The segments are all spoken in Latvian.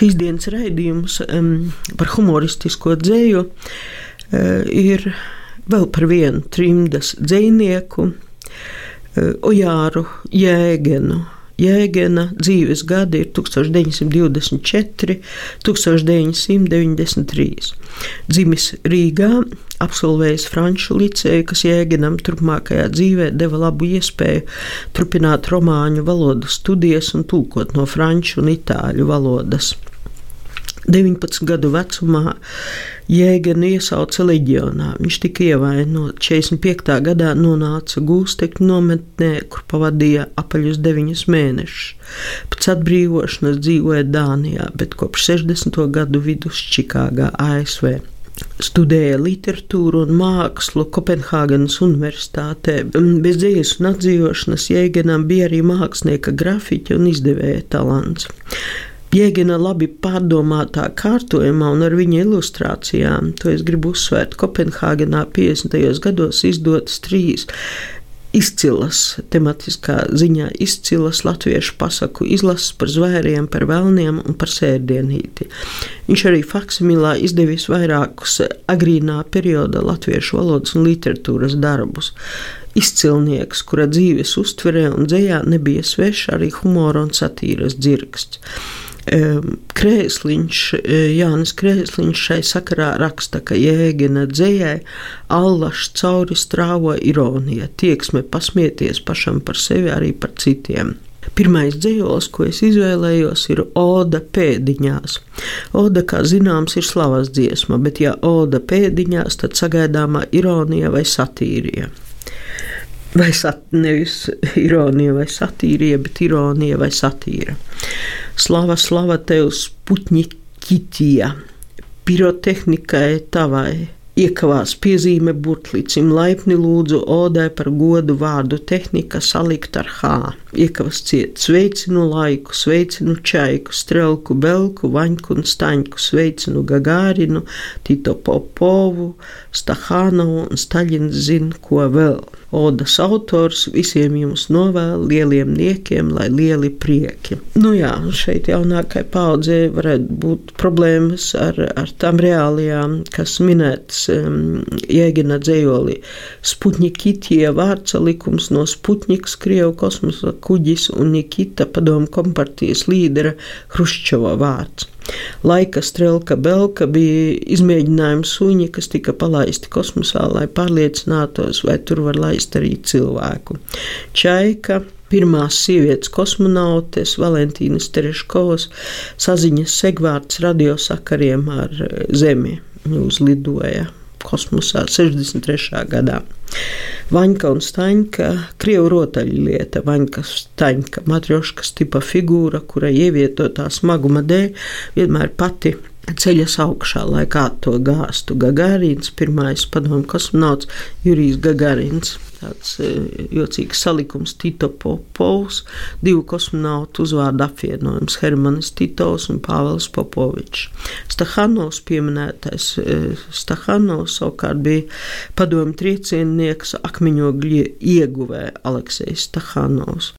Šīs dienas raidījums um, par humoristisko dzēju uh, ir vēl par vienu trimdas dzinieku, uh, Ojāru Jēgenu. Jēgena dzīves gadi ir 1924, 1993. Dzimis Rīgā, absolvējis Franču liceju, kas Jēgenam turpmākajā dzīvē deva labu iespēju turpināt romāņu valodu studijas un tulkot no franču un itāļu valodas. 19 gadu vecumā Jēgenu iesauca leģionā. Viņš tika ievainots. 45. gadā nonāca gūstekņu nometnē, kur pavadīja apaļus deviņus mēnešus. Pēc atbrīvošanas dzīvoja Dānijā, bet kopš 60. gadu vidus Čikāgā, ASV. Studēja literatūru un mākslu Kopenhāgenes Universitātē. Bez dzīslas un atdzīvošanas Jēgenam bija arī mākslinieka grafiķa un izdevēja talants. Jēgina labi pārdomātā kārtojumā un ar viņa ilustrācijām, to es gribu uzsvērt, Kopenhāgenā 50. gados izdotas trīs izcilas, tematiskā ziņā izcilas latviešu pasaku izlases par zvēriem, par vēlniem un par sērdienīti. Viņš arī faksimilā izdevis vairākus agrīnā perioda latviešu valodas un literatūras darbus. Izcilnieks, kura dzīves uztverē un dzējā nebija svešs arī humora un satīras dzirksts. Krēsliņš, e, Jānis Krēsliņš šai sakarā raksta, ka jēgina dzējai allaš cauri strāvo ironija, tieksme pasmieties pašam par sevi arī par citiem. Pirmais dzējols, ko es izvēlējos, ir Oda pēdiņās. Oda, kā zināms, ir slavas dziesma, bet ja Oda pēdiņās, tad sagaidāmā ironija vai satīrija. Vai sat, nevis ironija vai satīrija, bet ironija vai satīra. Slava, slava tev, Sputņikitija, pirotehnikai tavai Iekavās piezīme burtlīcim laipni lūdzu odē par godu vārdu tehnika salikt ar H. Iekavas ciet sveicinu laiku, sveicinu čaiku, strelku, belku, vaņku un staņku, sveicinu Gagārinu, Tito Popovu, Stahanovu un Staļins zin, ko vēl. Odas autors visiem jums novēl lieliem niekiem, lai lieli prieki. Nu jā, šeit jaunākai paudzē varētu būt problēmas ar, ar tām reālijām, kas minētas um, Jēgina dzējolī. Sputņikitie vārdsalikums no Sputņiks, Krievu kosmosa kuģis un Nikita padomu kompartijas līdera Hruščova vārds. Laika strelka Belka bija izmēģinājuma suņi, kas tika palaisti kosmosā, lai pārliecinātos, vai tur var laist arī cilvēku. Čaika pirmās sievietes kosmonautes, Valentīnas Tereškovas saziņas segvārds radiosakariem ar Zemi uzlidoja kosmosā 63. gadā. Vaņka un Staņka, krievu rotaļlieta, Vaņka Staņka, matrioškas tipa figūra, kurai ievietotā smaguma dēļ vienmēr pati ceļas augšā, lai kā to gāstu. Gagarīns, pirmais padomu kosmonauts Jurijs Gagarīns. Tāds e, jocīgs salikums Tito Popovs, divu kosmonautu uzvārdu apvienojums Hermanis Titovs un Pāvils Popovičs. Stahanovs pieminētais e, Stahanovs savukārt bija padomu trieciennieks akmeņogļu ieguvē Aleksejs Stahanovs.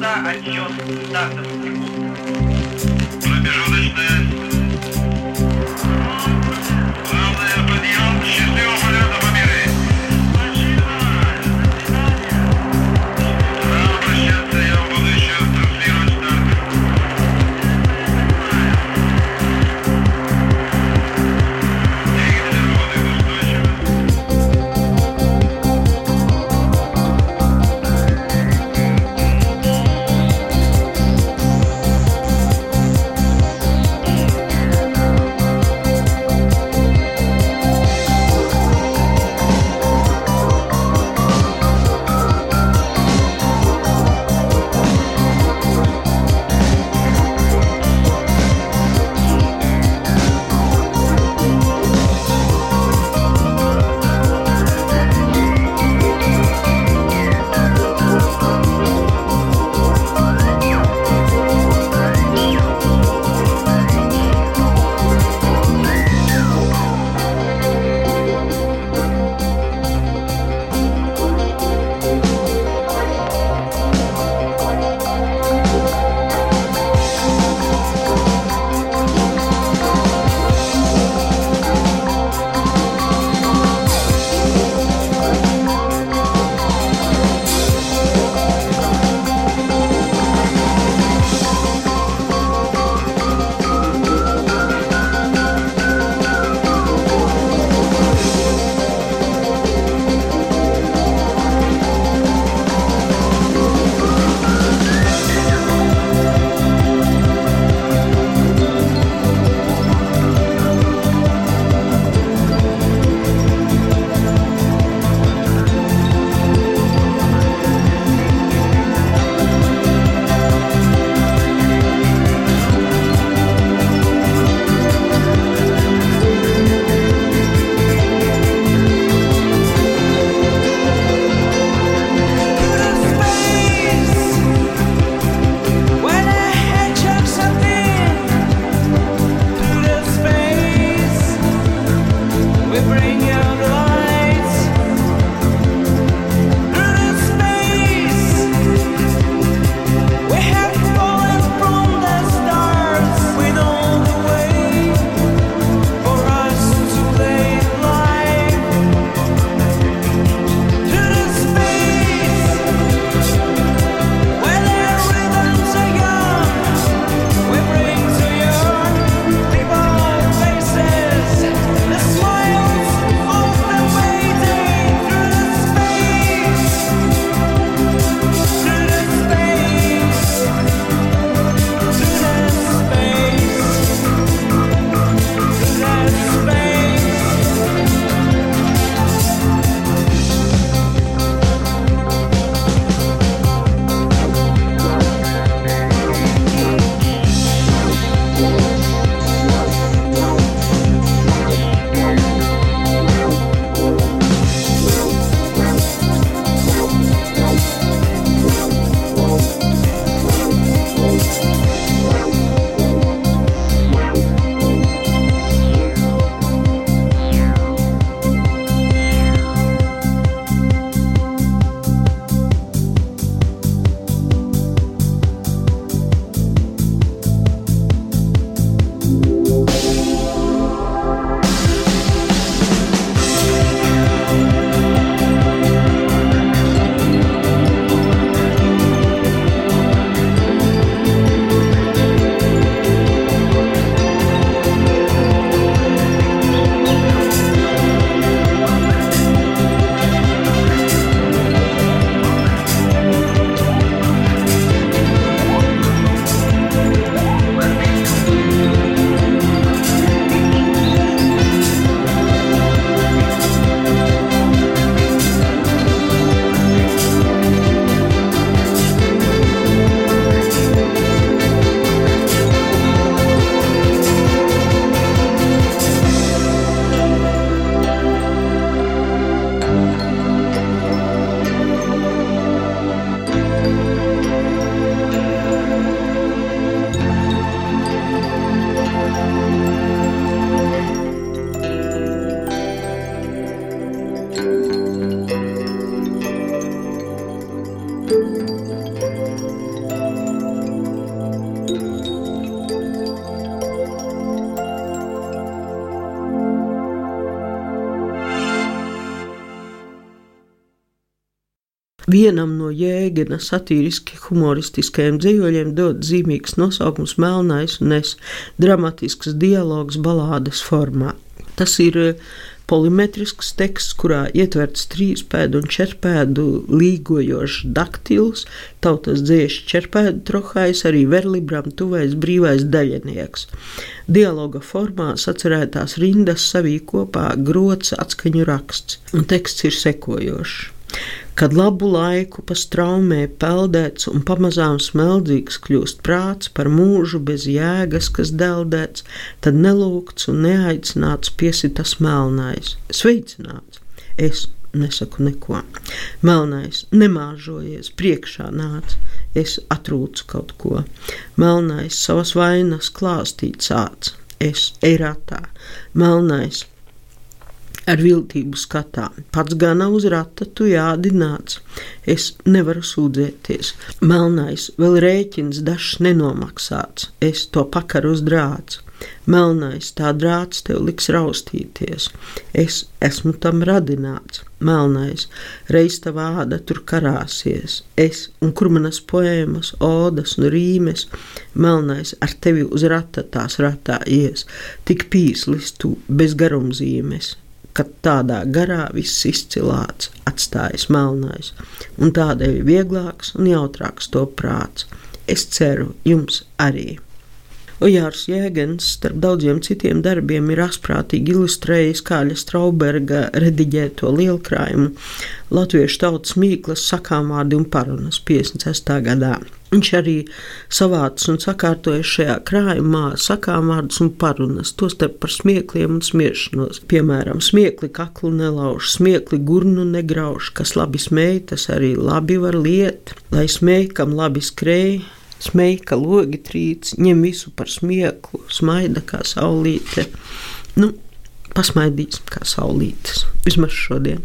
Начался отсчет стартовых секунд. Промежуточная. Главное, подъем. Счастливого Vienam no jēgana satiriski humoristiskajiem dzīvoļiem dod zīmīgs nosaukums Melnais un es dramatisks dialogs balādes formā. Tas ir eh, polimetrisks teksts, kurā ietverts trīs pēdu un četrpēdu līgojošs daktils, tautas dziešu četrpēdu trohais, arī verlibram tuvais brīvais daļinieks. Dialoga formā sacerētās rindas savī kopā grots atskaņu raksts, un teksts ir sekojošs. Kad labu laiku pa straumē peldēts un pamazām smeldzīgs kļūst prāts par mūžu bez jēgas, kas deldēts, tad nelūgts un neaicināts piesitas melnais. Sveicināts! Es nesaku neko. Melnais nemāžojies, priekšā nāc, es atrūcu kaut ko. Melnais savas vainas klāstīt sāc, es eiratā. Melnais ar viltību skatā. Pats gan uz rata tu jādināts. Es nevaru sūdzēties. Melnais vēl rēķins dažs nenomaksāts. Es to pakaru uz drāts. Melnais tā drāts tev liks raustīties. Es esmu tam radināts. Melnais, reiz tā vāda tur karāsies. Es un kur manas poēmas, odas un rīmes. Melnais ar tevi uz rata tās ratā ies. Tik pīslis tu bez garumzīmes kad tādā garā viss izcilāts, atstājas melnais, un tādēļ vieglāks un jautrāks to prāts. Es ceru, jums arī. Ojārs Jēgens starp daudziem citiem darbiem ir asprātīgi ilustrējis Kāļa Strauberga rediģēto lielkrājumu Latviešu tautas mīklas sakāmvārdi un parunas 56. gadā. Viņš arī savācis un sakārtojis šajā krājumā sakām vārdus un parunas, tostarp par smiekliem un smiešanos. Piemēram, smiekli kaklu nelauž, smiekli gurnu negrauž, kas labi smēj, tas arī labi var liet, lai smēj, kam labi skrēj, smēj, ka logi trīc, ņem visu par smieklu, smaida kā saulīte. Nu, pasmaidīsim kā saulītes, vismaz šodien.